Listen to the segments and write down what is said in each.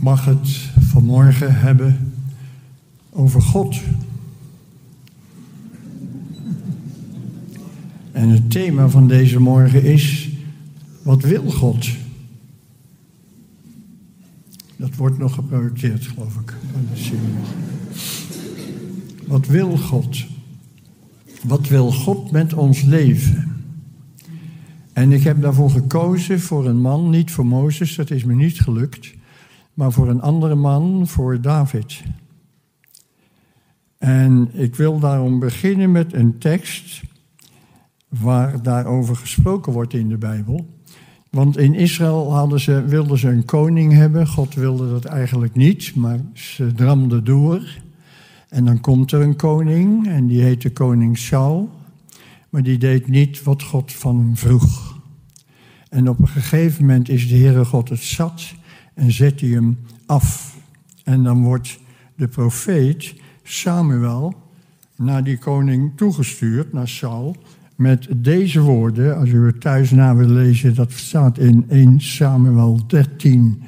mag het vanmorgen hebben over God. En het thema van deze morgen is: wat wil God? Dat wordt nog geprojecteerd, geloof ik. Wat wil God? Wat wil God met ons leven? En ik heb daarvoor gekozen voor een man, niet voor Mozes, dat is me niet gelukt, maar voor een andere man, voor David. En ik wil daarom beginnen met een tekst waar daarover gesproken wordt in de Bijbel. Want in Israël hadden ze, wilden ze een koning hebben. God wilde dat eigenlijk niet, maar ze dramden door. En dan komt er een koning en die heette koning Saul. Maar die deed niet wat God van hem vroeg. En op een gegeven moment is de Heere God het zat en zet hij hem af. En dan wordt de profeet Samuel naar die koning toegestuurd, naar Saul, met deze woorden. Als u het thuis na wil lezen, dat staat in 1 Samuel 13,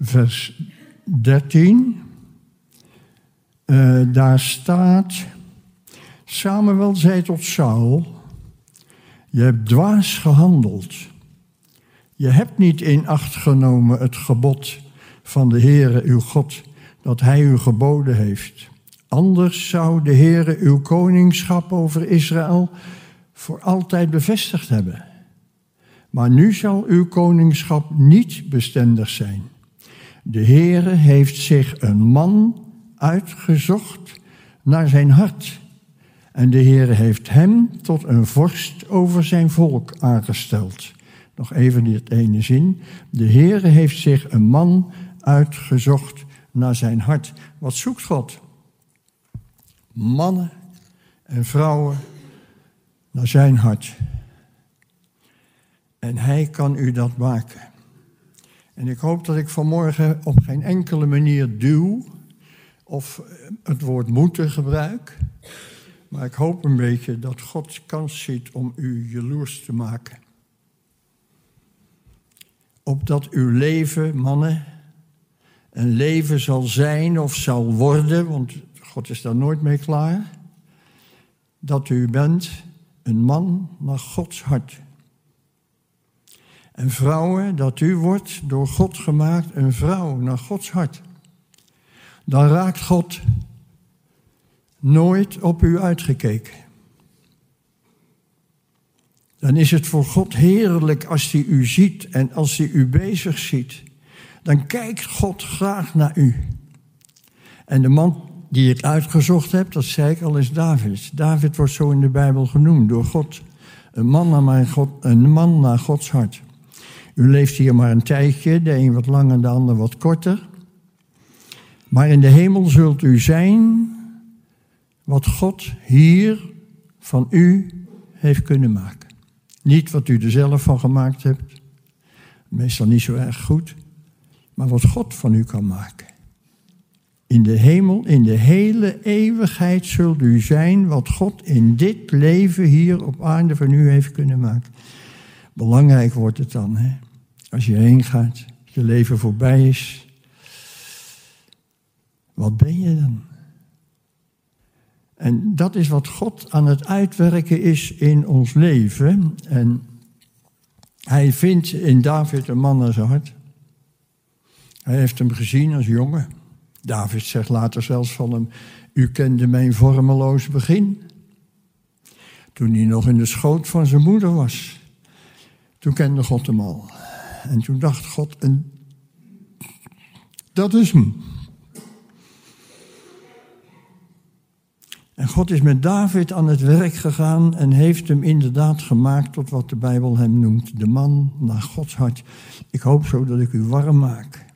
vers 13. Uh, daar staat, Samuel zei tot Saul, je hebt dwaas gehandeld. Je hebt niet in acht genomen het gebod van de Heere uw God, dat Hij u geboden heeft. Anders zou de Heere uw koningschap over Israël voor altijd bevestigd hebben. Maar nu zal uw koningschap niet bestendig zijn. De Heere heeft zich een man uitgezocht naar zijn hart. En de Heere heeft hem tot een vorst over zijn volk aangesteld. Nog even dit ene zin. De Heere heeft zich een man uitgezocht naar zijn hart. Wat zoekt God? Mannen en vrouwen naar zijn hart. En hij kan u dat maken. En ik hoop dat ik vanmorgen op geen enkele manier duw of het woord moeten gebruik. Maar ik hoop een beetje dat God kans ziet om u jaloers te maken. Opdat uw leven, mannen, een leven zal zijn of zal worden, want God is daar nooit mee klaar. Dat u bent een man naar Gods hart. En vrouwen, dat u wordt door God gemaakt een vrouw naar Gods hart. Dan raakt God nooit op u uitgekeken. Dan is het voor God heerlijk als hij u ziet en als hij u bezig ziet. Dan kijkt God graag naar u. En de man die het uitgezocht hebt, dat zei ik al, is David. David wordt zo in de Bijbel genoemd door God. Een man naar, mijn God, een man naar Gods hart. U leeft hier maar een tijdje, de een wat langer, de ander wat korter. Maar in de hemel zult u zijn wat God hier van u heeft kunnen maken. Niet wat u er zelf van gemaakt hebt, meestal niet zo erg goed, maar wat God van u kan maken. In de hemel, in de hele eeuwigheid zult u zijn wat God in dit leven hier op aarde van u heeft kunnen maken. Belangrijk wordt het dan, hè? als je heen gaat, je leven voorbij is. Wat ben je dan? En dat is wat God aan het uitwerken is in ons leven. En hij vindt in David een man naar zijn hart. Hij heeft hem gezien als jongen. David zegt later zelfs van hem: U kende mijn vormeloos begin. Toen hij nog in de schoot van zijn moeder was. Toen kende God hem al. En toen dacht God: Dat is hem. En God is met David aan het werk gegaan en heeft hem inderdaad gemaakt tot wat de Bijbel hem noemt. De man naar Gods hart. Ik hoop zo dat ik u warm maak.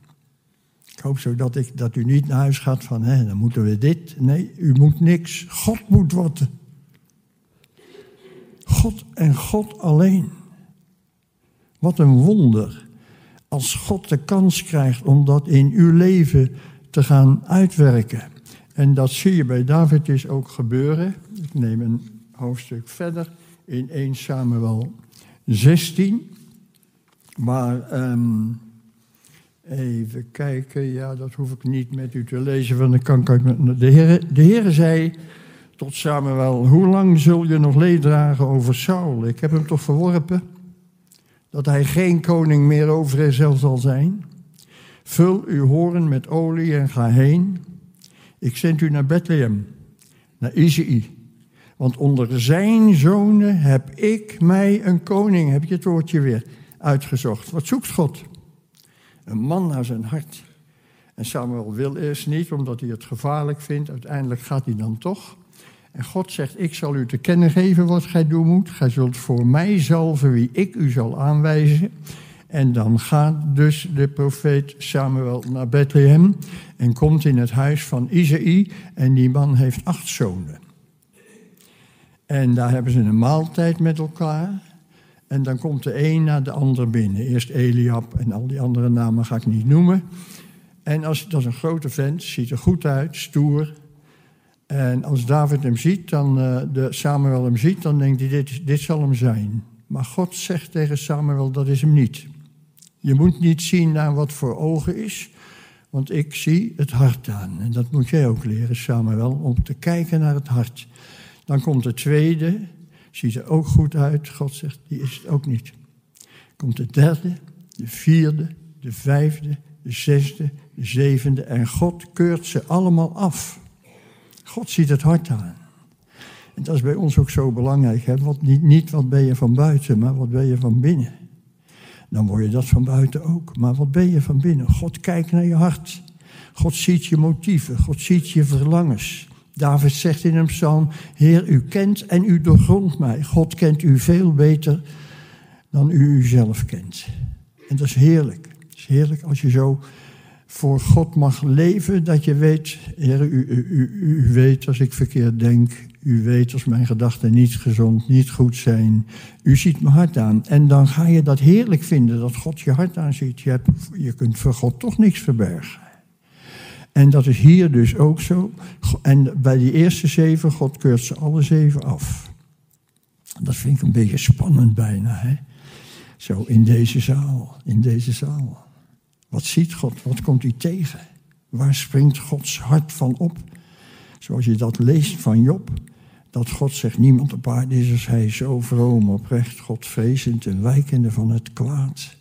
hoop zo dat, ik, dat u niet naar huis gaat van, hè, dan moeten we dit. Nee, u moet niks. God moet wat. God en God alleen. Wat een wonder. Als God de kans krijgt om dat in uw leven te gaan uitwerken. En dat zie je bij David dus ook gebeuren. Ik neem een hoofdstuk verder in 1 Samuel 16. Maar um, even kijken, ja, dat hoef ik niet met u te lezen, want dan kan met de Heer. De Heer zei tot Samuel: Hoe lang zul je nog leed dragen over Saul? Ik heb hem toch verworpen dat hij geen koning meer over Israël zal zijn. Vul uw horen met olie en ga heen. Ik zend u naar Bethlehem, naar Izei. Want onder zijn zonen heb ik mij een koning, heb je het woordje weer, uitgezocht. Wat zoekt God? Een man naar zijn hart. En Samuel wil eerst niet, omdat hij het gevaarlijk vindt. Uiteindelijk gaat hij dan toch. En God zegt, ik zal u te kennen geven wat gij doen moet. Gij zult voor mij zalven wie ik u zal aanwijzen. En dan gaat dus de profeet Samuel naar Bethlehem en komt in het huis van Isaïe. En die man heeft acht zonen. En daar hebben ze een maaltijd met elkaar. En dan komt de een naar de ander binnen. Eerst Eliab en al die andere namen ga ik niet noemen. En als, dat is een grote vent, ziet er goed uit, stoer. En als David hem ziet, dan, uh, de Samuel hem ziet, dan denkt hij, dit, dit zal hem zijn. Maar God zegt tegen Samuel, dat is hem niet. Je moet niet zien naar wat voor ogen is, want ik zie het hart aan. En dat moet jij ook leren, Samuel, om te kijken naar het hart. Dan komt de tweede, ziet er ook goed uit. God zegt, die is het ook niet. Komt de derde, de vierde, de vijfde, de zesde, de zevende. En God keurt ze allemaal af. God ziet het hart aan. En dat is bij ons ook zo belangrijk. Hè? Wat, niet, niet wat ben je van buiten, maar wat ben je van binnen. Dan word je dat van buiten ook. Maar wat ben je van binnen? God kijkt naar je hart. God ziet je motieven. God ziet je verlangens. David zegt in een psalm: Heer, u kent en u doorgrondt mij. God kent u veel beter dan u uzelf kent. En dat is heerlijk. Het is heerlijk als je zo voor God mag leven, dat je weet, Heer, u, u, u, u, weet als ik verkeerd denk, u weet als mijn gedachten niet gezond, niet goed zijn. U ziet mijn hart aan. En dan ga je dat heerlijk vinden, dat God je hart aanziet. Je, hebt, je kunt voor God toch niks verbergen. En dat is hier dus ook zo. En bij die eerste zeven, God keurt ze alle zeven af. Dat vind ik een beetje spannend bijna. Hè? Zo in deze zaal, in deze zaal. Wat ziet God? Wat komt hij tegen? Waar springt Gods hart van op? Zoals je dat leest van Job. Dat God zegt, niemand op aarde is als hij zo vroom, oprecht, Godvrezend en wijkende van het kwaad.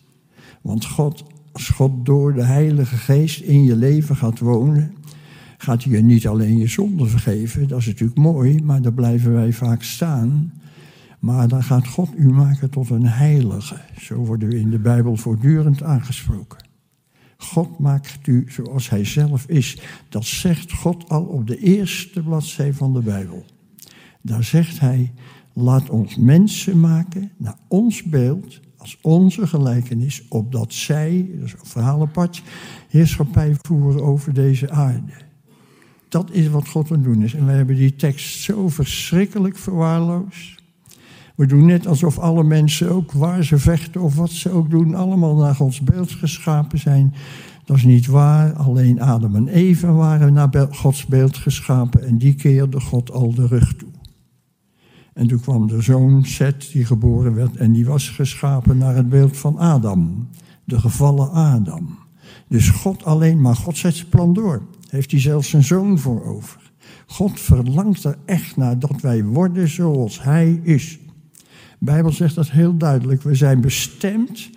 Want God, als God door de Heilige Geest in je leven gaat wonen, gaat hij je niet alleen je zonde vergeven, dat is natuurlijk mooi, maar daar blijven wij vaak staan. Maar dan gaat God u maken tot een heilige. Zo worden we in de Bijbel voortdurend aangesproken. God maakt u zoals Hij zelf is. Dat zegt God al op de eerste bladzij van de Bijbel. Daar zegt Hij, laat ons mensen maken naar ons beeld, als onze gelijkenis, opdat zij, dat is een verhaal apart, heerschappij voeren over deze aarde. Dat is wat God aan het doen is. En we hebben die tekst zo verschrikkelijk verwaarloosd. We doen net alsof alle mensen ook waar ze vechten of wat ze ook doen, allemaal naar Gods beeld geschapen zijn. Dat is niet waar. Alleen Adam en Eva waren naar Gods beeld geschapen en die keerde God al de rug toe. En toen kwam de zoon Seth die geboren werd en die was geschapen naar het beeld van Adam, de gevallen Adam. Dus God alleen, maar God zet zijn plan door. Heeft hij zelfs zijn zoon voor over. God verlangt er echt naar dat wij worden zoals hij is. De Bijbel zegt dat heel duidelijk. We zijn bestemd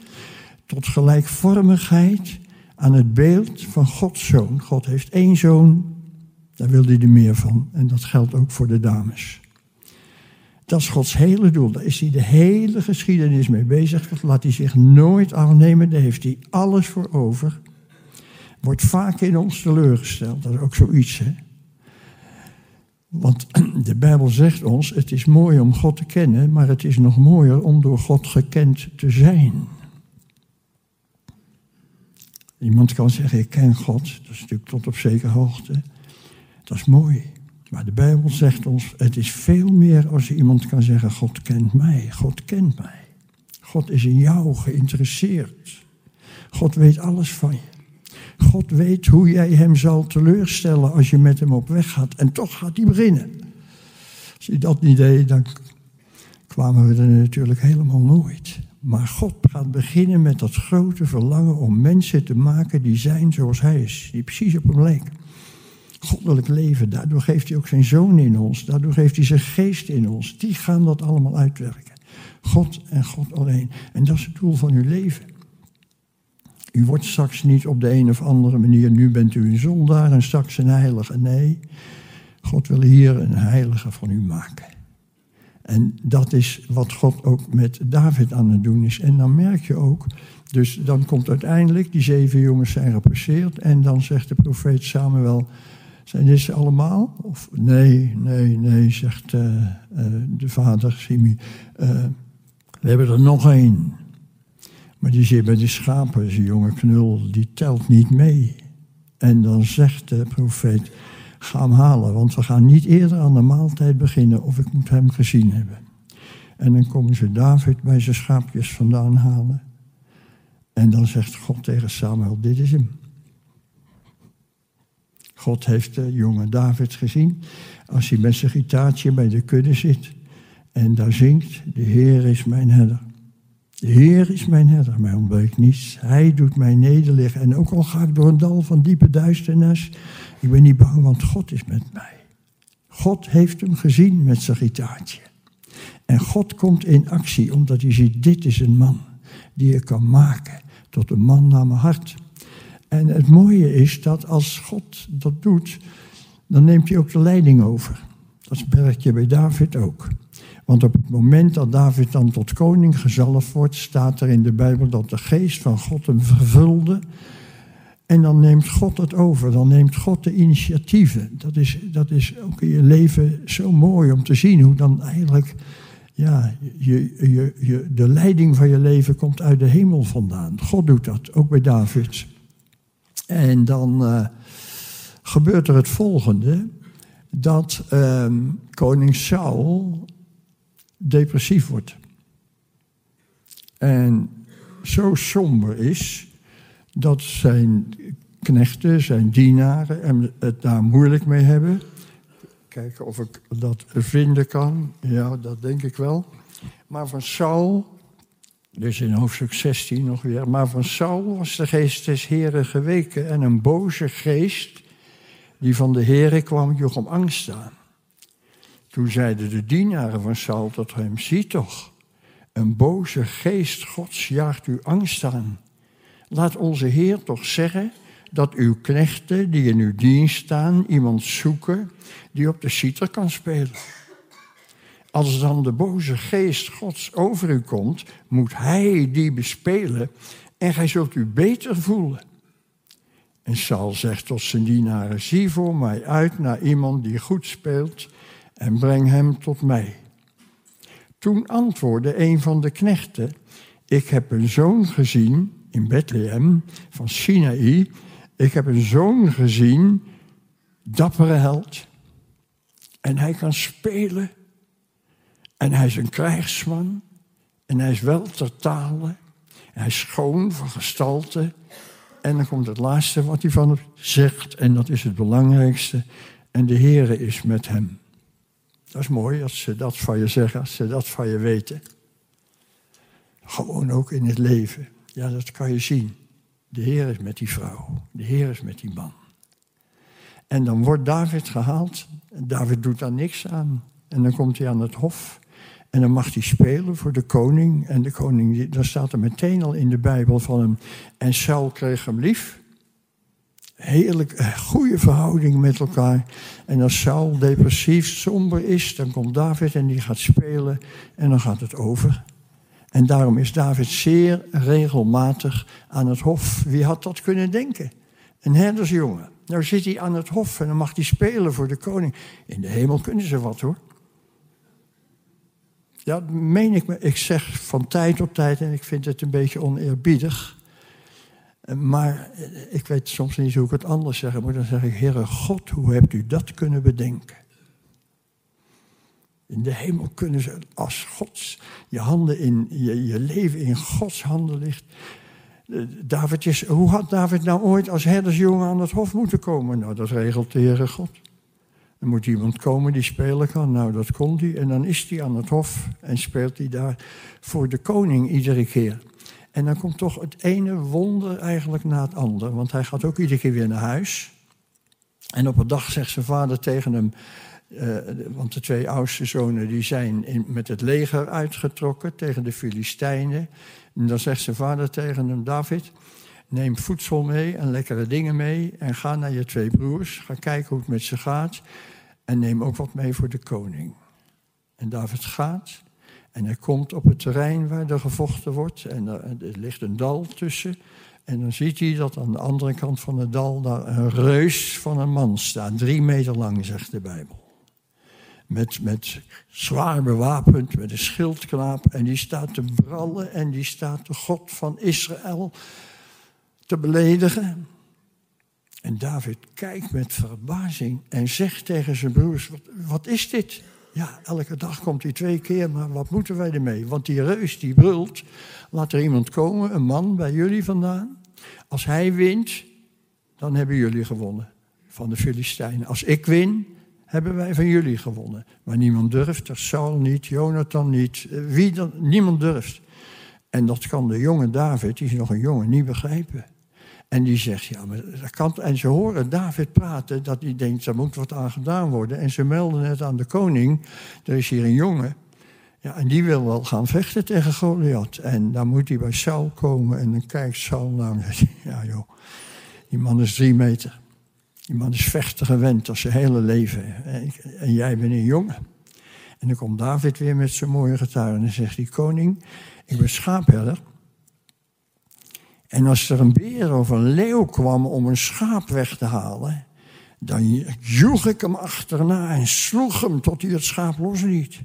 tot gelijkvormigheid aan het beeld van Gods zoon. God heeft één zoon, daar wil hij er meer van. En dat geldt ook voor de dames. Dat is Gods hele doel. Daar is hij de hele geschiedenis mee bezig. Dat laat hij zich nooit afnemen. Daar heeft hij alles voor over. Wordt vaak in ons teleurgesteld. Dat is ook zoiets. Hè? Want de Bijbel zegt ons, het is mooi om God te kennen, maar het is nog mooier om door God gekend te zijn. Iemand kan zeggen, ik ken God. Dat is natuurlijk tot op zekere hoogte. Dat is mooi. Maar de Bijbel zegt ons, het is veel meer als iemand kan zeggen, God kent mij. God kent mij. God is in jou geïnteresseerd. God weet alles van je. God weet hoe jij hem zal teleurstellen als je met hem op weg gaat. En toch gaat hij beginnen. Als je dat niet deed, dan kwamen we er natuurlijk helemaal nooit. Maar God gaat beginnen met dat grote verlangen om mensen te maken die zijn zoals Hij is, die precies op hem lijken. Goddelijk leven, daardoor geeft Hij ook zijn zoon in ons, daardoor geeft Hij zijn geest in ons. Die gaan dat allemaal uitwerken. God en God alleen. En dat is het doel van uw leven. U wordt straks niet op de een of andere manier, nu bent u een zondaar en straks een heilige. Nee, God wil hier een heilige van u maken. En dat is wat God ook met David aan het doen is. En dan merk je ook, dus dan komt uiteindelijk, die zeven jongens zijn gepasseerd. En dan zegt de profeet Samuel, zijn dit ze allemaal? Of nee, nee, nee, zegt uh, uh, de vader Simi. Uh, we hebben er nog één. Maar die zit bij de schapen, die jonge knul, die telt niet mee. En dan zegt de profeet, ga hem halen, want we gaan niet eerder aan de maaltijd beginnen of ik moet hem gezien hebben. En dan komen ze David bij zijn schaapjes vandaan halen. En dan zegt God tegen Samuel, dit is hem. God heeft de jonge David gezien als hij met zijn gitaartje bij de kudde zit en daar zingt, de Heer is mijn herder. De Heer is mijn herder, mij ontbreekt niets. Hij doet mij nederliggen. En ook al ga ik door een dal van diepe duisternis, ik ben niet bang, want God is met mij. God heeft hem gezien met zijn gitaartje. En God komt in actie, omdat hij ziet, dit is een man die je kan maken tot een man naar mijn hart. En het mooie is dat als God dat doet, dan neemt hij ook de leiding over. Dat merk je bij David ook. Want op het moment dat David dan tot koning gezalfd wordt, staat er in de Bijbel dat de geest van God hem vervulde. En dan neemt God het over, dan neemt God de initiatieven. Dat is, dat is ook in je leven zo mooi om te zien hoe dan eigenlijk ja, je, je, je, de leiding van je leven komt uit de hemel vandaan. God doet dat, ook bij David. En dan uh, gebeurt er het volgende, dat uh, koning Saul depressief wordt. En zo somber is dat zijn knechten, zijn dienaren het daar moeilijk mee hebben. Kijken of ik dat vinden kan. Ja, dat denk ik wel. Maar van Saul, dus in hoofdstuk 16 nog weer. Maar van Saul was de geest des Heren geweken en een boze geest die van de Heren kwam joeg om angst aan. Toen zeiden de dienaren van Saul tot hem, zie toch, een boze geest Gods jaagt u angst aan. Laat onze Heer toch zeggen dat uw knechten die in uw dienst staan iemand zoeken die op de citer kan spelen. Als dan de boze geest Gods over u komt, moet hij die bespelen en gij zult u beter voelen. En Saul zegt tot zijn dienaren, zie voor mij uit naar iemand die goed speelt en breng hem tot mij. Toen antwoordde een van de knechten, ik heb een zoon gezien in Bethlehem van Sinaï, ik heb een zoon gezien, dappere held, en hij kan spelen, en hij is een krijgsman, en hij is wel ter tale, hij is schoon van gestalte, en dan komt het laatste wat hij van hem zegt, en dat is het belangrijkste, en de Heere is met hem. Dat is mooi als ze dat van je zeggen, als ze dat van je weten. Gewoon ook in het leven. Ja, dat kan je zien. De Heer is met die vrouw. De Heer is met die man. En dan wordt David gehaald. David doet daar niks aan. En dan komt hij aan het hof. En dan mag hij spelen voor de koning. En de koning, daar staat er meteen al in de Bijbel van hem. En Saul kreeg hem lief heerlijk eh, goede verhouding met elkaar. En als Saul depressief, somber is, dan komt David en die gaat spelen en dan gaat het over. En daarom is David zeer regelmatig aan het hof. Wie had dat kunnen denken? Een herdersjongen. Nou zit hij aan het hof en dan mag hij spelen voor de koning. In de hemel kunnen ze wat hoor. Ja, meen ik me. Ik zeg van tijd tot tijd, en ik vind het een beetje oneerbiedig. Maar ik weet soms niet hoe ik het anders zeg. Maar dan zeg ik, Heere God, hoe hebt u dat kunnen bedenken? In de hemel kunnen ze, als Gods, je, handen in, je, je leven in Gods handen ligt. David is, hoe had David nou ooit als herdersjongen aan het hof moeten komen? Nou, dat regelt de Heere God. Er moet iemand komen die spelen kan. Nou, dat kon hij. En dan is hij aan het hof en speelt hij daar voor de koning iedere keer. En dan komt toch het ene wonder eigenlijk na het andere. Want hij gaat ook iedere keer weer naar huis. En op een dag zegt zijn vader tegen hem... Uh, want de twee oudste zonen die zijn met het leger uitgetrokken tegen de Filistijnen. En dan zegt zijn vader tegen hem, David, neem voedsel mee en lekkere dingen mee en ga naar je twee broers. Ga kijken hoe het met ze gaat en neem ook wat mee voor de koning. En David gaat en hij komt op het terrein waar er gevochten wordt en er, ligt een dal tussen. En dan ziet hij dat aan de andere kant van het dal daar een reus van een man staat, drie meter lang, zegt de Bijbel met, met zwaar bewapend, met een schildknaap. En die staat te brallen en die staat de God van Israël te beledigen. En David kijkt met verbazing en zegt tegen zijn broers: wat, is dit? Ja, elke dag komt hij twee keer, maar wat moeten wij ermee? Want die reus die brult, laat er iemand komen, een man bij jullie vandaan. Als hij wint, dan hebben jullie gewonnen van de Filistijnen. Als ik win, hebben wij van jullie gewonnen. Maar niemand durft, er Saul niet, Jonathan niet, eh, wie dan, niemand durft. En dat kan de jonge David, die is nog een jongen, niet begrijpen. En die zegt, ja, maar dat kan. En ze horen David praten, dat hij denkt, er moet wat aan gedaan worden. En ze melden het aan de koning, er is hier een jongen. Ja, en die wil wel gaan vechten tegen Goliath. En dan moet hij bij Saul komen en dan kijkt Saul naar ja joh, die man is drie meter. Die man is vechten gewend als zijn hele leven. En jij bent een jongen. En dan komt David weer met zijn mooie getuigen en zegt die koning, ik ben schaapherder. En als er een beer of een leeuw kwam om een schaap weg te halen, dan joeg ik hem achterna en sloeg hem tot hij het schaap losliet.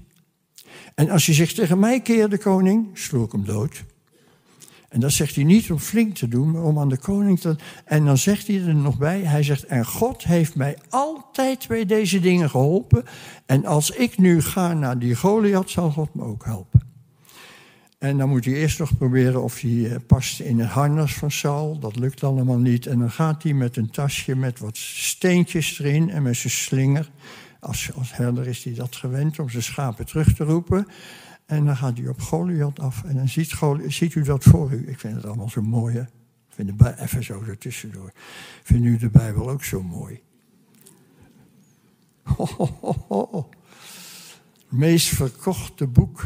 En als hij zich tegen mij keerde, koning, sloeg ik hem dood. En dat zegt hij niet om flink te doen, maar om aan de koning te. En dan zegt hij er nog bij: Hij zegt, en God heeft mij altijd bij deze dingen geholpen. En als ik nu ga naar die Goliath, zal God me ook helpen. En dan moet hij eerst nog proberen of hij eh, past in het harnas van Saul. Dat lukt allemaal niet. En dan gaat hij met een tasje met wat steentjes erin en met zijn slinger. Als, als herder is hij dat gewend om zijn schapen terug te roepen. En dan gaat hij op Goliath af. En dan ziet, ziet u dat voor u. Ik vind het allemaal zo mooi? Ik vind de even zo ertussendoor. Vindt u de Bijbel ook zo mooi? Ho, Meest verkochte boek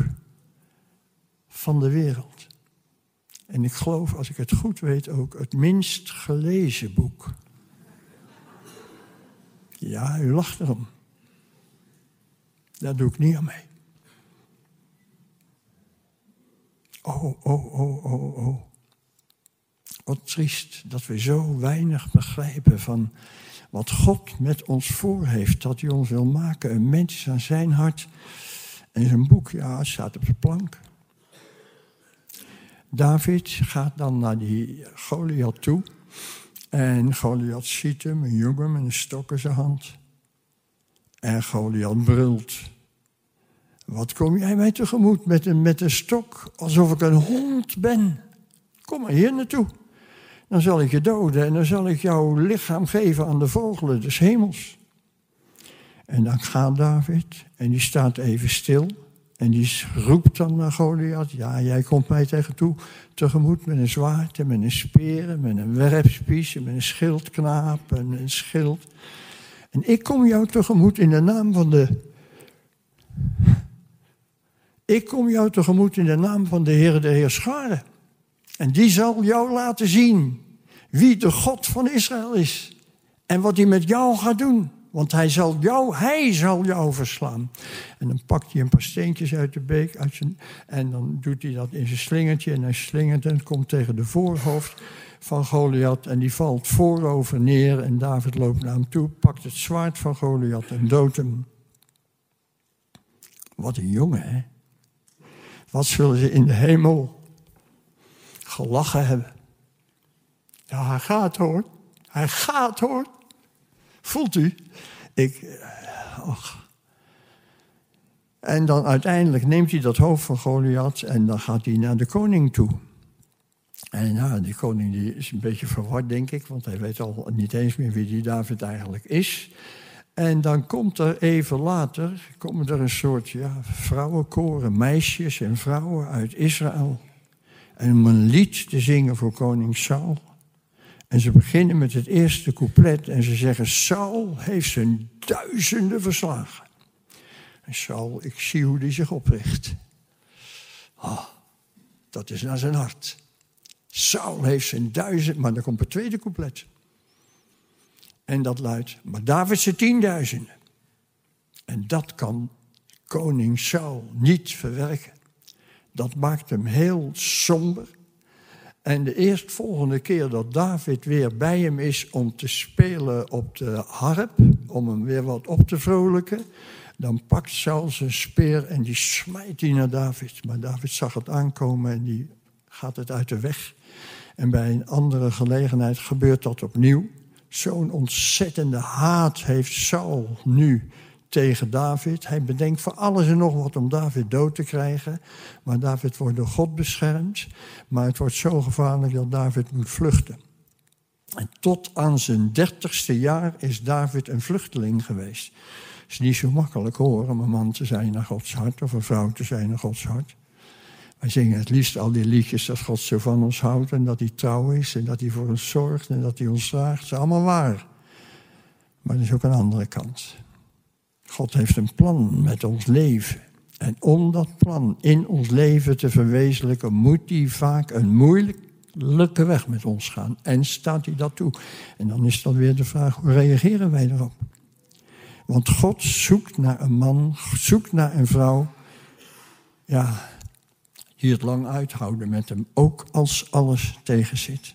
van de wereld. En ik geloof, als ik het goed weet, ook het minst gelezen boek. Ja, u lacht erom. Daar doe ik niet aan mee. Oh, oh, oh, oh, oh. Wat triest dat we zo weinig begrijpen van wat God met ons voor heeft. Dat hij ons wil maken, een mens aan zijn hart. En zijn boek, ja, staat op de plank. David gaat dan naar die Goliath toe. En Goliath ziet hem, een jongen met een stok in zijn hand. En Goliath brult. Wat kom jij mij tegemoet met een, met een stok, alsof ik een hond ben? Kom maar hier naartoe. Dan zal ik je doden en dan zal ik jouw lichaam geven aan de vogelen des hemels. En dan gaat David en die staat even stil. En die roept dan naar Goliath: Ja, jij komt mij tegen toe, tegemoet met een zwaard met een speer en met een werpspies met een schildknaap en een schild. En ik kom jou tegemoet in de naam van de ik kom jou tegemoet in de naam van de Heer de Heerscharen. En die zal jou laten zien wie de God van Israël is. En wat hij met jou gaat doen. Want hij zal jou, hij zal jou verslaan. En dan pakt hij een paar steentjes uit de beek. En dan doet hij dat in zijn slingertje. En hij slingert en komt tegen de voorhoofd van Goliath. En die valt voorover neer. En David loopt naar hem toe. Pakt het zwaard van Goliath en doodt hem. Wat een jongen, hè? Wat zullen ze in de hemel gelachen hebben? Ja, hij gaat hoor. Hij gaat hoor. Voelt u? Ik, eh, och. En dan uiteindelijk neemt hij dat hoofd van Goliath en dan gaat hij naar de koning toe. En ja, die koning die is een beetje verward, denk ik, want hij weet al niet eens meer wie die David eigenlijk is. En dan komt er even later komen er een soort ja, vrouwenkoren, meisjes en vrouwen uit Israël. En om een lied te zingen voor koning Saul. En ze beginnen met het eerste couplet en ze zeggen: Saul heeft zijn duizenden verslagen. En Saul, ik zie hoe hij zich opricht. Ah, dat is naar zijn hart. Saul heeft zijn duizend, maar dan komt het tweede couplet. En dat luidt, maar David zijn tienduizenden. En dat kan koning Saul niet verwerken. Dat maakt hem heel somber. En de eerstvolgende keer dat David weer bij hem is om te spelen op de harp, om hem weer wat op te vrolijken, dan pakt Saul zijn speer en die smijt hij naar David. Maar David zag het aankomen en die gaat het uit de weg. En bij een andere gelegenheid gebeurt dat opnieuw. Zo'n ontzettende haat heeft Saul nu tegen David. Hij bedenkt voor alles en nog wat om David dood te krijgen. Maar David wordt door God beschermd. Maar het wordt zo gevaarlijk dat David moet vluchten. En tot aan zijn dertigste jaar is David een vluchteling geweest. Het is niet zo makkelijk hoor, om een man te zijn naar Gods hart of een vrouw te zijn naar Gods hart. Wij zingen het liefst al die liedjes dat God zo van ons houdt en dat hij trouw is en dat hij voor ons zorgt en dat hij ons draagt. Dat is allemaal waar. Maar er is ook een andere kant. God heeft een plan met ons leven. En om dat plan in ons leven te verwezenlijken, moet hij vaak een moeilijke weg met ons gaan. En staat hij dat toe? En dan is dan weer de vraag, hoe reageren wij erop? Want God zoekt naar een man, zoekt naar een vrouw, ja, die het lang uithouden met hem, ook als alles tegenzit.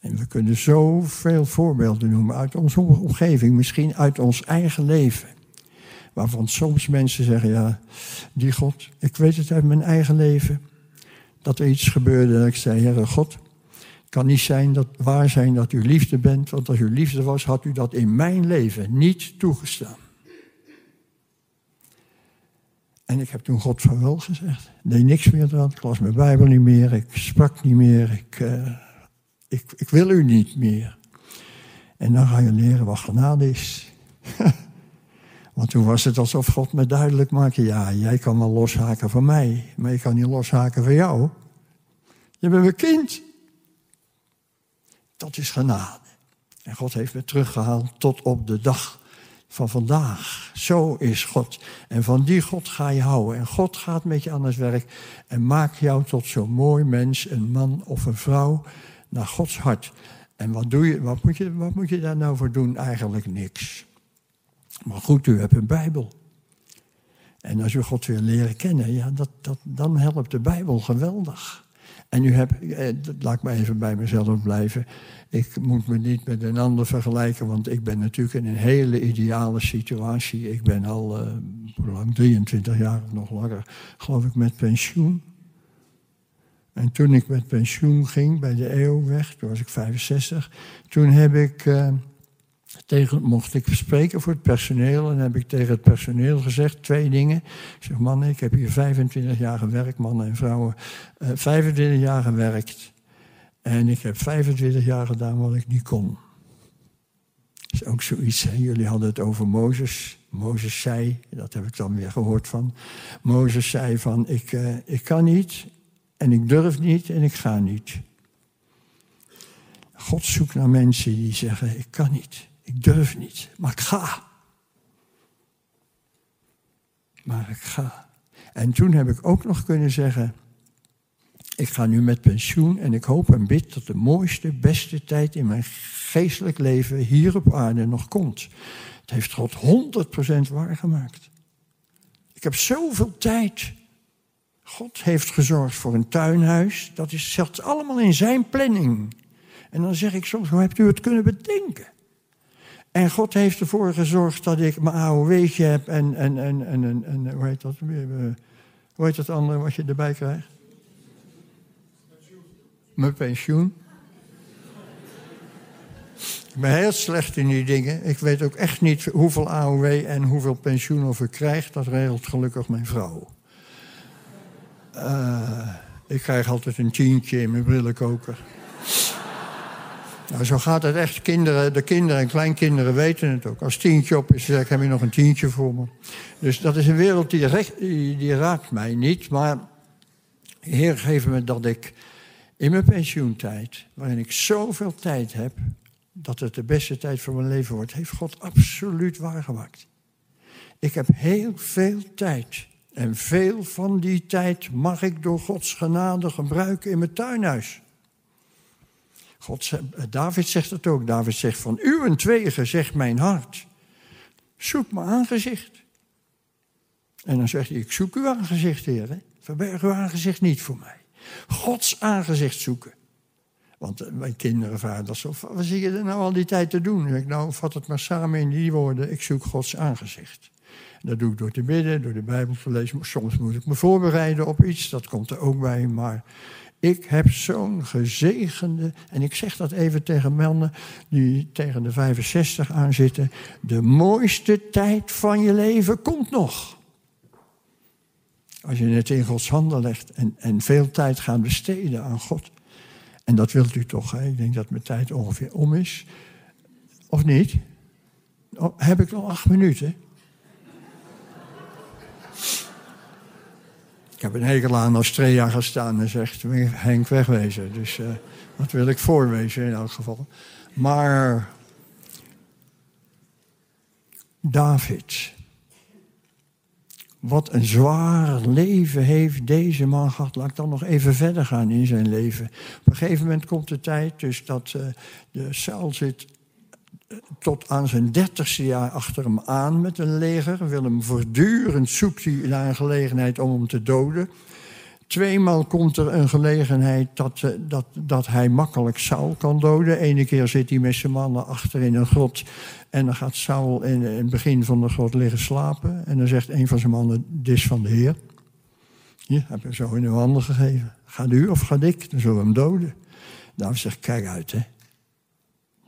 En we kunnen zoveel voorbeelden noemen uit onze omgeving, misschien uit ons eigen leven. Waarvan soms mensen zeggen, ja, die God, ik weet het uit mijn eigen leven. Dat er iets gebeurde en ik zei, Heere God, kan niet zijn dat, waar zijn dat u liefde bent, want als u liefde was, had u dat in mijn leven niet toegestaan. En ik heb toen God van wel gezegd. Deed niks meer dan. Ik las mijn Bijbel niet meer. Ik sprak niet meer. Ik, uh, ik, ik wil u niet meer. En dan ga je leren wat genade is. Want toen was het alsof God me duidelijk maakte: ja, jij kan wel loshaken van mij, maar ik kan niet loshaken van jou. Je bent mijn kind. Dat is genade. En God heeft me teruggehaald tot op de dag van vandaag. Zo is God. En van die God ga je houden. En God gaat met je aan het werk en maakt jou tot zo'n mooi mens, een man of een vrouw, naar Gods hart. En wat, doe je, wat, moet je, wat moet je daar nou voor doen? Eigenlijk niks. Maar goed, u hebt een Bijbel. En als u God weer leren kennen, ja, dat, dat, dan helpt de Bijbel geweldig. En u hebt, eh, laat ik maar even bij mezelf blijven. Ik moet me niet met een ander vergelijken, want ik ben natuurlijk in een hele ideale situatie. Ik ben al, uh, hoe lang, 23 jaar of nog langer, geloof ik, met pensioen. En toen ik met pensioen ging bij de EO-weg, toen was ik 65, toen heb ik... Uh, tegen, mocht ik spreken voor het personeel en heb ik tegen het personeel gezegd twee dingen. Ik zeg, mannen, ik heb hier 25 jaar gewerkt, mannen en vrouwen, uh, eh, 25 jaar gewerkt. En ik heb 25 jaar gedaan wat ik niet kon. Dat is ook zoiets, hè? jullie hadden het over Mozes. Mozes zei, dat heb ik dan weer gehoord van. Mozes zei van, ik, uh, ik kan niet en ik durf niet en ik ga niet. God zoekt naar mensen die zeggen, ik kan niet. Ik durf niet, maar ik ga. Maar ik ga. En toen heb ik ook nog kunnen zeggen, ik ga nu met pensioen en ik hoop en bid dat de mooiste, beste tijd in mijn geestelijk leven hier op aarde nog komt. Het heeft God 100% waargemaakt. Ik heb zoveel tijd. God heeft gezorgd voor een tuinhuis. Dat is, zat allemaal in zijn planning. En dan zeg ik soms, hoe hebt u het kunnen bedenken? En God heeft ervoor gezorgd dat ik mijn AOW'tje heb en, en, en, en, en, hoe heet dat weer? Hoe heet dat andere wat je erbij krijgt? Mijn pensioen. Ik ben heel slecht in die dingen. Ik weet ook echt niet hoeveel AOW en hoeveel pensioen of ik krijg. Dat regelt gelukkig mijn vrouw. Uh, ik krijg altijd een tientje in mijn brillenkoker. Nou, zo gaat het echt. Kinderen, de kinderen en kleinkinderen weten het ook. Als tientje op is, zeg ik, heb je nog een tientje voor me? Dus dat is een wereld die, recht, die, die raakt mij niet. Maar Heer, geef me dat ik in mijn pensioentijd, waarin ik zoveel tijd heb, dat het de beste tijd van mijn leven wordt, heeft God absoluut waargemaakt. Ik heb heel veel tijd. En veel van die tijd mag ik door Gods genade gebruiken in mijn tuinhuis. God, David zegt het ook. David zegt van uw tweeën zegt mijn hart. Zoek mijn aangezicht. En dan zegt hij, ik zoek uw aangezicht, Heer. Verberg uw aangezicht niet voor mij. Gods aangezicht zoeken. Want eh, mijn kinderen vragen dat zo, wat zie je er nou al die tijd te doen? Ik, nou, vat het maar samen in die woorden, ik zoek Gods aangezicht. Dat doe ik door te bidden, door de Bijbel te lezen. Soms moet ik me voorbereiden op iets, dat komt er ook bij. Maar ik heb zo'n gezegende, en ik zeg dat even tegen mannen die tegen de 65 aanzitten. De mooiste tijd van je leven komt nog. Als je het in Gods handen legt en, en veel tijd gaat besteden aan God. En dat wilt u toch, hè? ik denk dat mijn tijd ongeveer om is. Of niet? Oh, heb ik nog acht minuten? Ik heb een hekel aan als twee jaar gestaan en zegt Henk wegwezen. Dus uh, dat wil ik voorwezen in elk geval. Maar David. Wat een zwaar leven heeft deze man gehad. Laat ik dan nog even verder gaan in zijn leven. Op een gegeven moment komt de tijd dus dat uh, de Saul zit tot aan zijn dertigste jaar achter hem aan met een leger. Wil hem voortdurend zoekt hij naar een gelegenheid om hem te doden. Tweemaal komt er een gelegenheid dat, eh, dat, dat hij makkelijk Saul kan doden. Ene keer zit hij met zijn mannen achter in een grot. En dan gaat Saul in, het begin van de grot liggen slapen. En dan zegt een van zijn mannen, dit is van de Heer. Hier, heb je zo in uw handen gegeven. Gaat u of gaat ik? Dan zullen we hem doden. David zegt, kijk uit hè.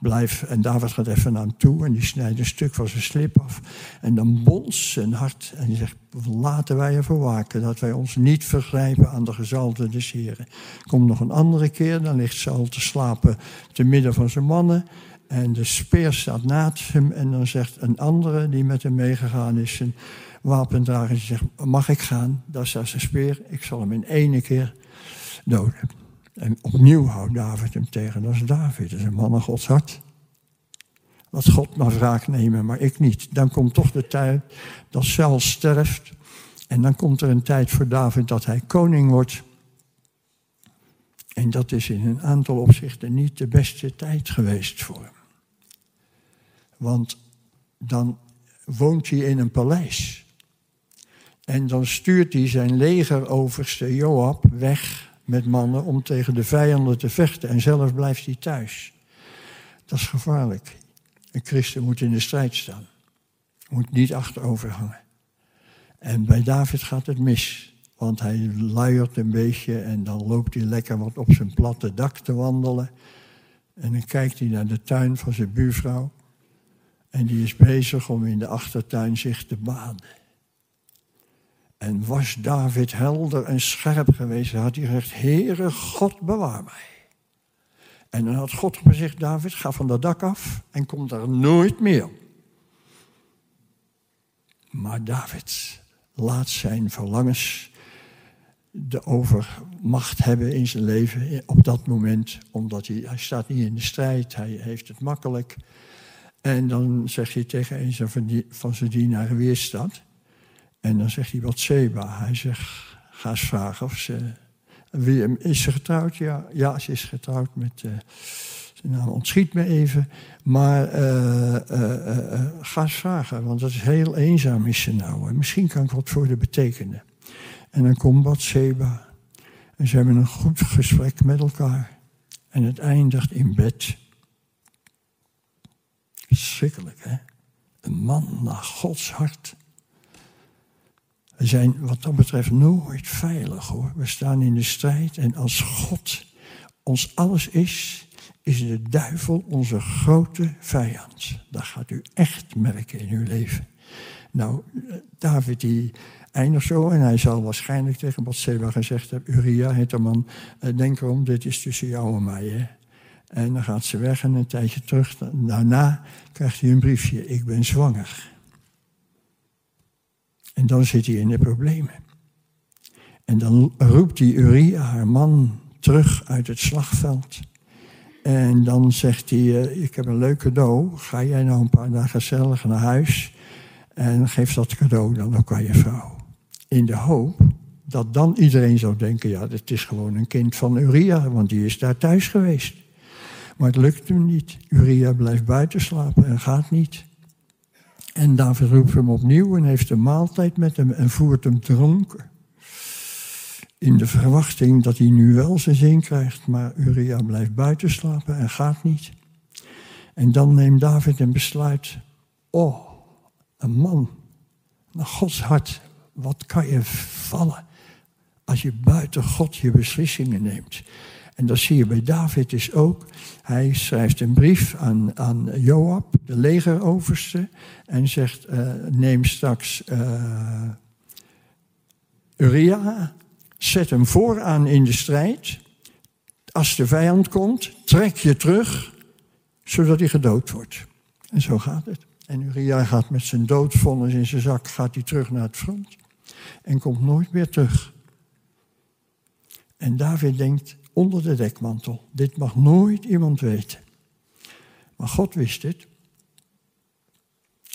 Blijf, en David gaat even naar hem toe en die snijdt een stuk van zijn slip af. En dan bonst zijn hart en die zegt, laten wij ervoor waken dat wij ons niet vergrijpen aan de gezalte des Heren. Komt nog een andere keer, dan ligt Saul te slapen te midden van zijn mannen. En de speer staat naast hem en dan zegt een andere die met hem meegegaan is, een wapendrager, zegt, mag ik gaan? Daar staat zijn speer, ik zal hem in één keer doden. En opnieuw houdt David hem tegen. Dat is David, dat is een man Gods hart. Wat God mag wraak nemen, maar ik niet. Dan komt toch de tijd dat Saul sterft. En dan komt er een tijd voor David dat hij koning wordt. En dat is in een aantal opzichten niet de beste tijd geweest voor hem. Want dan woont hij in een paleis. En dan stuurt hij zijn legeroverste Joab weg met mannen om tegen de vijanden te vechten en zelf blijft hij thuis. Dat is gevaarlijk. Een christen moet in de strijd staan. Moet niet achterover hangen. En bij David gaat het mis. Want hij luiert een beetje en dan loopt hij lekker wat op zijn platte dak te wandelen. En dan kijkt hij naar de tuin van zijn buurvrouw. En die is bezig om in de achtertuin zich te baden. En was David helder en scherp geweest, had hij gezegd, Heere God, bewaar mij. En dan had God gezegd, David, ga van dat dak af en kom daar nooit meer. Maar David laat zijn verlangens de overmacht hebben in zijn leven op dat moment, omdat hij, hij staat niet in de strijd, hij heeft het makkelijk. En dan zegt hij tegen een van zijn dienaren, dat? En dan zegt hij wat Seba. Hij zegt, ga eens vragen of ze... Wie, is ze getrouwd? Ja, ja, ze is getrouwd met... Uh, zijn naam ontschiet me even. Maar uh, uh, ga eens vragen, want dat is heel eenzaam is ze nou. En misschien kan ik wat voor de betekenen. En dan komt Batseba. En ze hebben een goed gesprek met elkaar. En het eindigt in bed. Schrikkelijk, hè? Een man naar Gods hart. We zijn wat dat betreft nooit veilig hoor. We staan in de strijd en als God ons alles is is de duivel onze grote vijand. Dat gaat u echt merken in uw leven. Nou, David die eindigt zo en hij zal waarschijnlijk tegen Bathseba gezegd hebben... Uria, heet de man, eh, denk erom, dit is tussen jou en mij. Hè? En dan gaat ze weg en een tijdje terug. Daarna krijgt hij een briefje, ik ben zwanger. En dan zit hij in de problemen. En dan roept die Uria, haar man, terug uit het slagveld. En dan zegt hij, eh, ik heb een leuk cadeau. Ga jij nou een paar dagen gezellig naar huis en geef dat cadeau dan ook aan je vrouw. In de hoop dat dan iedereen zou denken, ja, het is gewoon een kind van Uria, want die is daar thuis geweest. Maar het lukt hem niet. Uria blijft buiten slapen en gaat niet. En David roept hem opnieuw en heeft een maaltijd met hem en voert hem dronken. In de verwachting dat hij nu wel zijn zin krijgt, maar Uria blijft buiten slapen en gaat niet. En dan neemt David een besluit. Oh, een man naar Gods hart. Wat kan je vallen als je buiten God je beslissingen neemt? En dat zie je bij David dus ook. Hij schrijft een brief aan, aan Joab, de legeroverste, en zegt: uh, Neem straks uh, Uria, zet hem vooraan in de strijd. Als de vijand komt, trek je terug, zodat hij gedood wordt. En zo gaat het. En Uria gaat met zijn doodvonnis in zijn zak, gaat hij terug naar het front. En komt nooit meer terug. En David denkt, onder de dekmantel. Dit mag nooit iemand weten. Maar God wist het.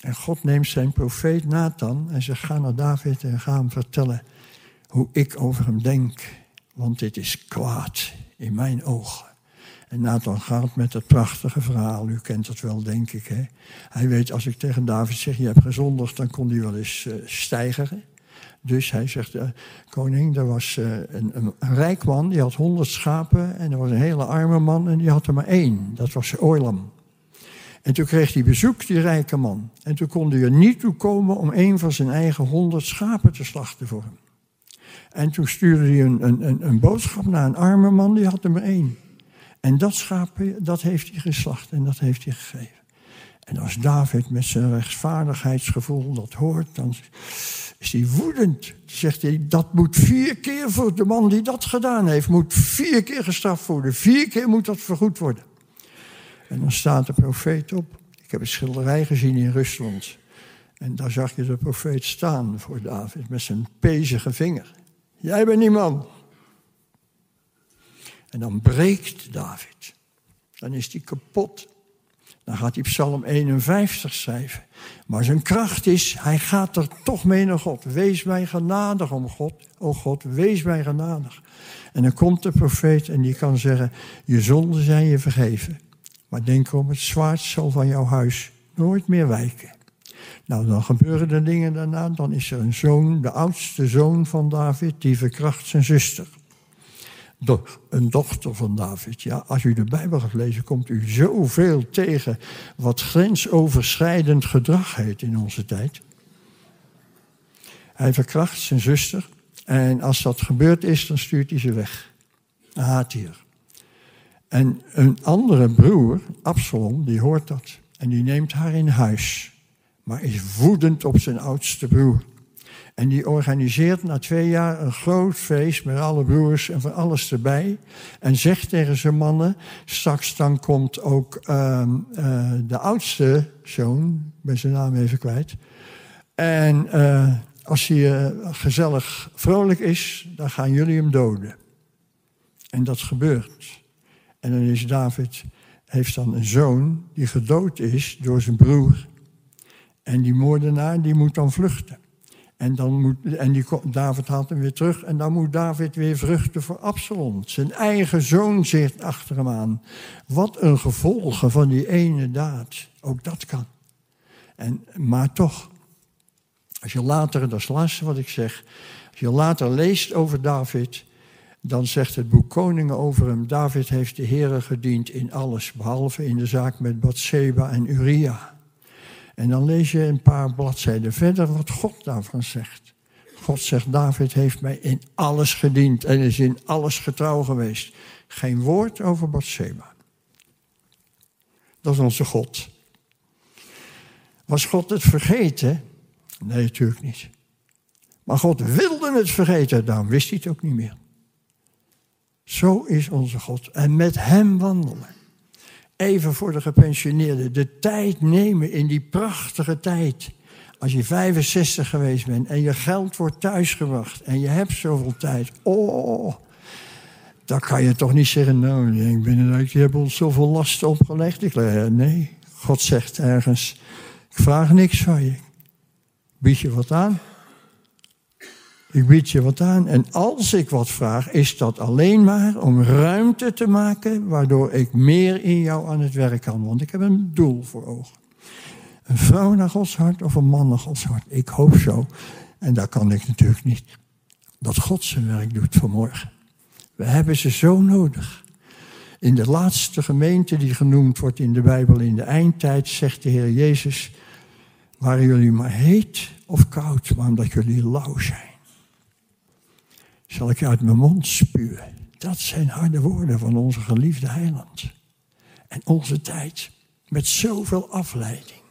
En God neemt zijn profeet Nathan en zegt: Ga naar David en ga hem vertellen hoe ik over hem denk. Want dit is kwaad in mijn ogen. En Nathan gaat met het prachtige verhaal. U kent het wel, denk ik. Hè? Hij weet, als ik tegen David zeg: Je hebt gezondigd, dan kon hij wel eens uh, stijgeren. Dus hij zegt, uh, koning, er was uh, een, een, rijk man, die had honderd schapen. En er was een hele arme man en die had er maar één. Dat was Oilam. En toen kreeg hij bezoek, die rijke man. En toen kon hij er niet toe komen om een van zijn eigen honderd schapen te slachten voor hem. En toen stuurde hij een, een, een boodschap naar een arme man, die had er maar één. En dat schaap, dat heeft hij geslacht en dat heeft hij gegeven. En als David met zijn rechtvaardigheidsgevoel dat hoort, dan is hij woedend. Zegt hij, dat moet vier keer voor de man die dat gedaan heeft, moet vier keer gestraft worden. Vier keer moet dat vergoed worden. En dan staat de profeet op. Ik heb een schilderij gezien in Rusland. En daar zag je de profeet staan voor David met zijn pezige vinger. Jij bent die man. En dan breekt David. Dan is hij kapot. Dan gaat hij Psalm 51 schrijven. Maar zijn kracht is, hij gaat er toch mee naar God. Wees mij genadig om God. O God, wees mij genadig. En dan komt de profeet en die kan zeggen, je zonden zijn je vergeven. Maar denk om het zwaard zal van jouw huis nooit meer wijken. Nou, dan gebeuren er dingen daarna. Dan is er een zoon, de oudste zoon van David, die verkracht zijn zuster een dochter van David. Ja, als u de Bijbel gaat lezen, komt u zoveel tegen wat grensoverschrijdend gedrag heet in onze tijd. Hij verkracht zijn zuster en als dat gebeurd is, dan stuurt hij ze weg. Hij hier. En een andere broer, Absalom, die hoort dat. En die neemt haar in huis, maar is woedend op zijn oudste broer. En die organiseert na twee jaar een groot feest met alle broers en van alles erbij. En zegt tegen zijn mannen, straks dan komt ook uh, uh, de oudste zoon, ben zijn naam even kwijt. En uh, als hij eh, gezellig vrolijk is, dan gaan jullie hem doden. En dat gebeurt. En dan is David, heeft dan een zoon die gedood is door zijn broer. En die moordenaar die moet dan vluchten. En, dan moet, en die, David haalt hem weer terug. En dan moet David weer vruchten voor Absalom. Zijn eigen zoon zit achter hem aan. Wat een gevolgen van die ene daad. Ook dat kan. En, maar toch, als je later, dat is het laatste wat ik zeg. Als je later leest over David, dan zegt het boek Koningen over hem. David heeft de Heer gediend in alles, behalve in de zaak met Bathseba en Uria. En dan lees je een paar bladzijden verder wat God daarvan zegt. God zegt, David heeft mij in alles gediend en is in alles getrouw geweest. Geen woord over Bathseba. Dat is onze God. Was God het vergeten? Nee, natuurlijk niet. Maar God wilde het vergeten, daarom wist hij het ook niet meer. Zo is onze God. En met Hem wandelen. Even voor de gepensioneerden. De tijd nemen in die prachtige tijd. Als je 65 geweest bent en je geld wordt thuisgebracht en je hebt zoveel tijd. Oh, dan kan je toch niet zeggen, nou, ik ben je hebt ons zoveel lasten opgelegd. Ik, nee, God zegt ergens, ik vraag niks van je. Bied je wat aan? Ik bied je wat aan. En als ik wat vraag, is dat alleen maar om ruimte te maken, waardoor ik meer in jou aan het werk kan. Want ik heb een doel voor ogen. Een vrouw naar Gods hart of een man naar Gods hart? Ik hoop zo. En daar kan ik natuurlijk niet. Dat God zijn werk doet vanmorgen. We hebben ze zo nodig. In de laatste gemeente die genoemd wordt in de Bijbel in de eindtijd, zegt de Heer Jezus, waren jullie maar heet of koud, maar omdat jullie lauw zijn. Zal ik uit mijn mond spuwen. Dat zijn harde woorden van onze geliefde heiland. En onze tijd met zoveel afleiding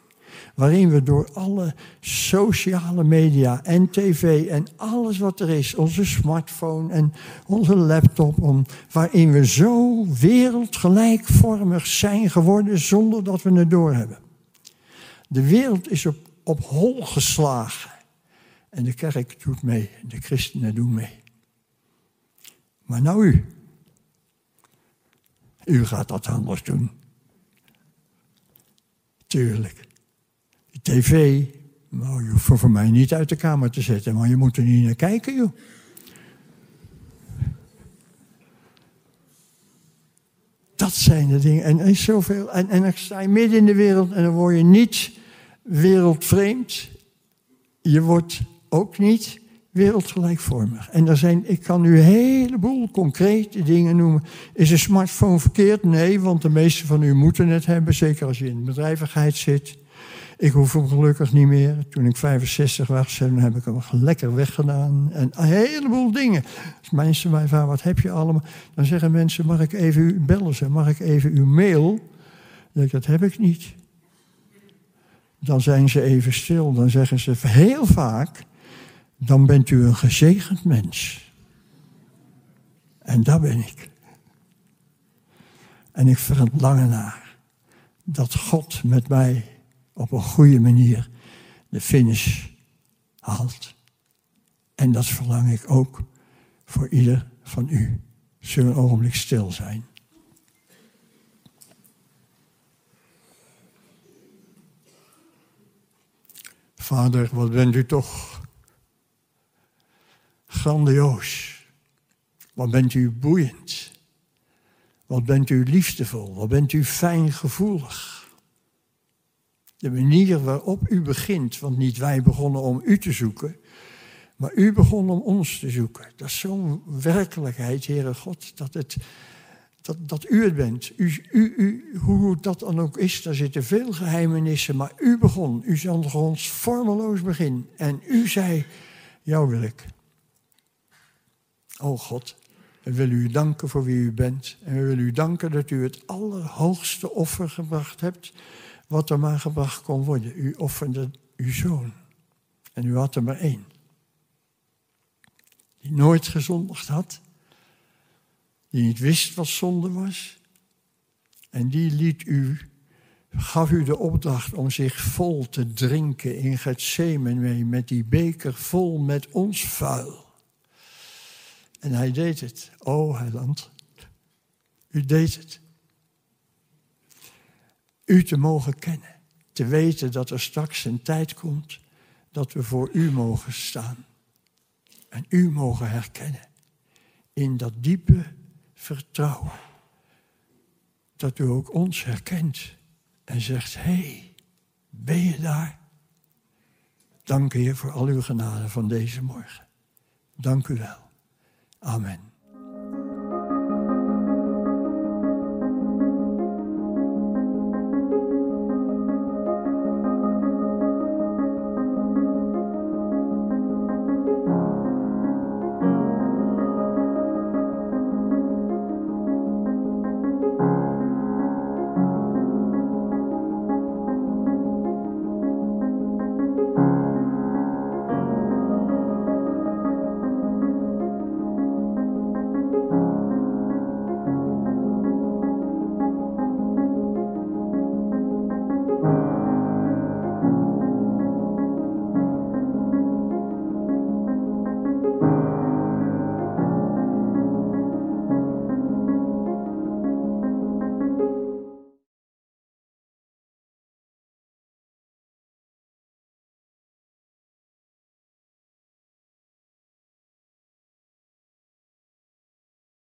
waarin we door alle sociale media en tv en alles wat er is, onze smartphone en onze laptop, om, waarin we zo wereldgelijkvormig zijn geworden zonder dat we het doorhebben. De wereld is op, op hol geslagen. En de kerk doet mee, de christenen doen mee. Maar nou u. U gaat dat anders doen. Tuurlijk tv, nou, je hoeft voor mij niet uit de kamer te zetten, maar je moet er niet naar kijken, joh. Dat zijn de dingen. En is zoveel. En, en dan sta je midden in de wereld en dan word je niet wereldvreemd. Je wordt ook niet wereldgelijkvormig. En er zijn, ik kan u een heleboel concrete dingen noemen. Is een smartphone verkeerd? Nee, want de meeste van u moeten het hebben, zeker als je in bedrijvigheid zit. Ik hoef hem gelukkig niet meer. Toen ik 65 was, heb ik hem lekker weggedaan. En een heleboel dingen. Als mensen mij vragen, wat heb je allemaal? Dan zeggen mensen, mag ik even u bellen? Mag ik even uw mail? Ik, dat heb ik niet. Dan zijn ze even stil. Dan zeggen ze heel vaak, dan bent u een gezegend mens. En dat ben ik. En ik verlang naar dat God met mij op een goede manier de finish haalt. En dat verlang ik ook voor ieder van u. Zullen een ogenblik stil zijn. Vader, wat bent u toch grandioos. Wat bent u boeiend. Wat bent u liefdevol. Wat bent u fijngevoelig. De manier waarop u begint, want niet wij begonnen om u te zoeken, maar u begon om ons te zoeken. Dat is zo'n werkelijkheid, Heere God, dat, het, dat, dat u het bent. U, u, u, hoe dat dan ook is, daar zitten veel geheimenissen, maar u begon. U zond ons vormeloos begin. En u zei, jou wil ik. O God, we willen u danken voor wie u bent. En we willen u danken dat u het allerhoogste offer gebracht hebt wat er maar gebracht kon worden. U offerde uw zoon. En u had er maar één. Die nooit gezondigd had. Die niet wist wat zonde was. En die liet u, gaf u de opdracht om zich vol te drinken in Gethsemane met die beker vol met ons vuil. En hij deed het. O heiland, u deed het u te mogen kennen. Te weten dat er straks een tijd komt dat we voor u mogen staan. En u mogen herkennen. In dat diepe vertrouwen. Dat u ook ons herkent. En zegt, hé, hey, ben je daar? Dank u voor al uw genade van deze morgen. Dank u wel. Amen.